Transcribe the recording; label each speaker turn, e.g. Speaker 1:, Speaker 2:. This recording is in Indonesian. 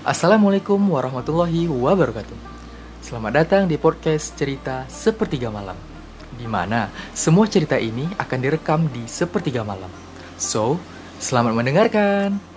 Speaker 1: Assalamualaikum warahmatullahi wabarakatuh. Selamat datang di podcast cerita Sepertiga Malam, di mana semua cerita ini akan direkam di sepertiga malam. So, selamat mendengarkan.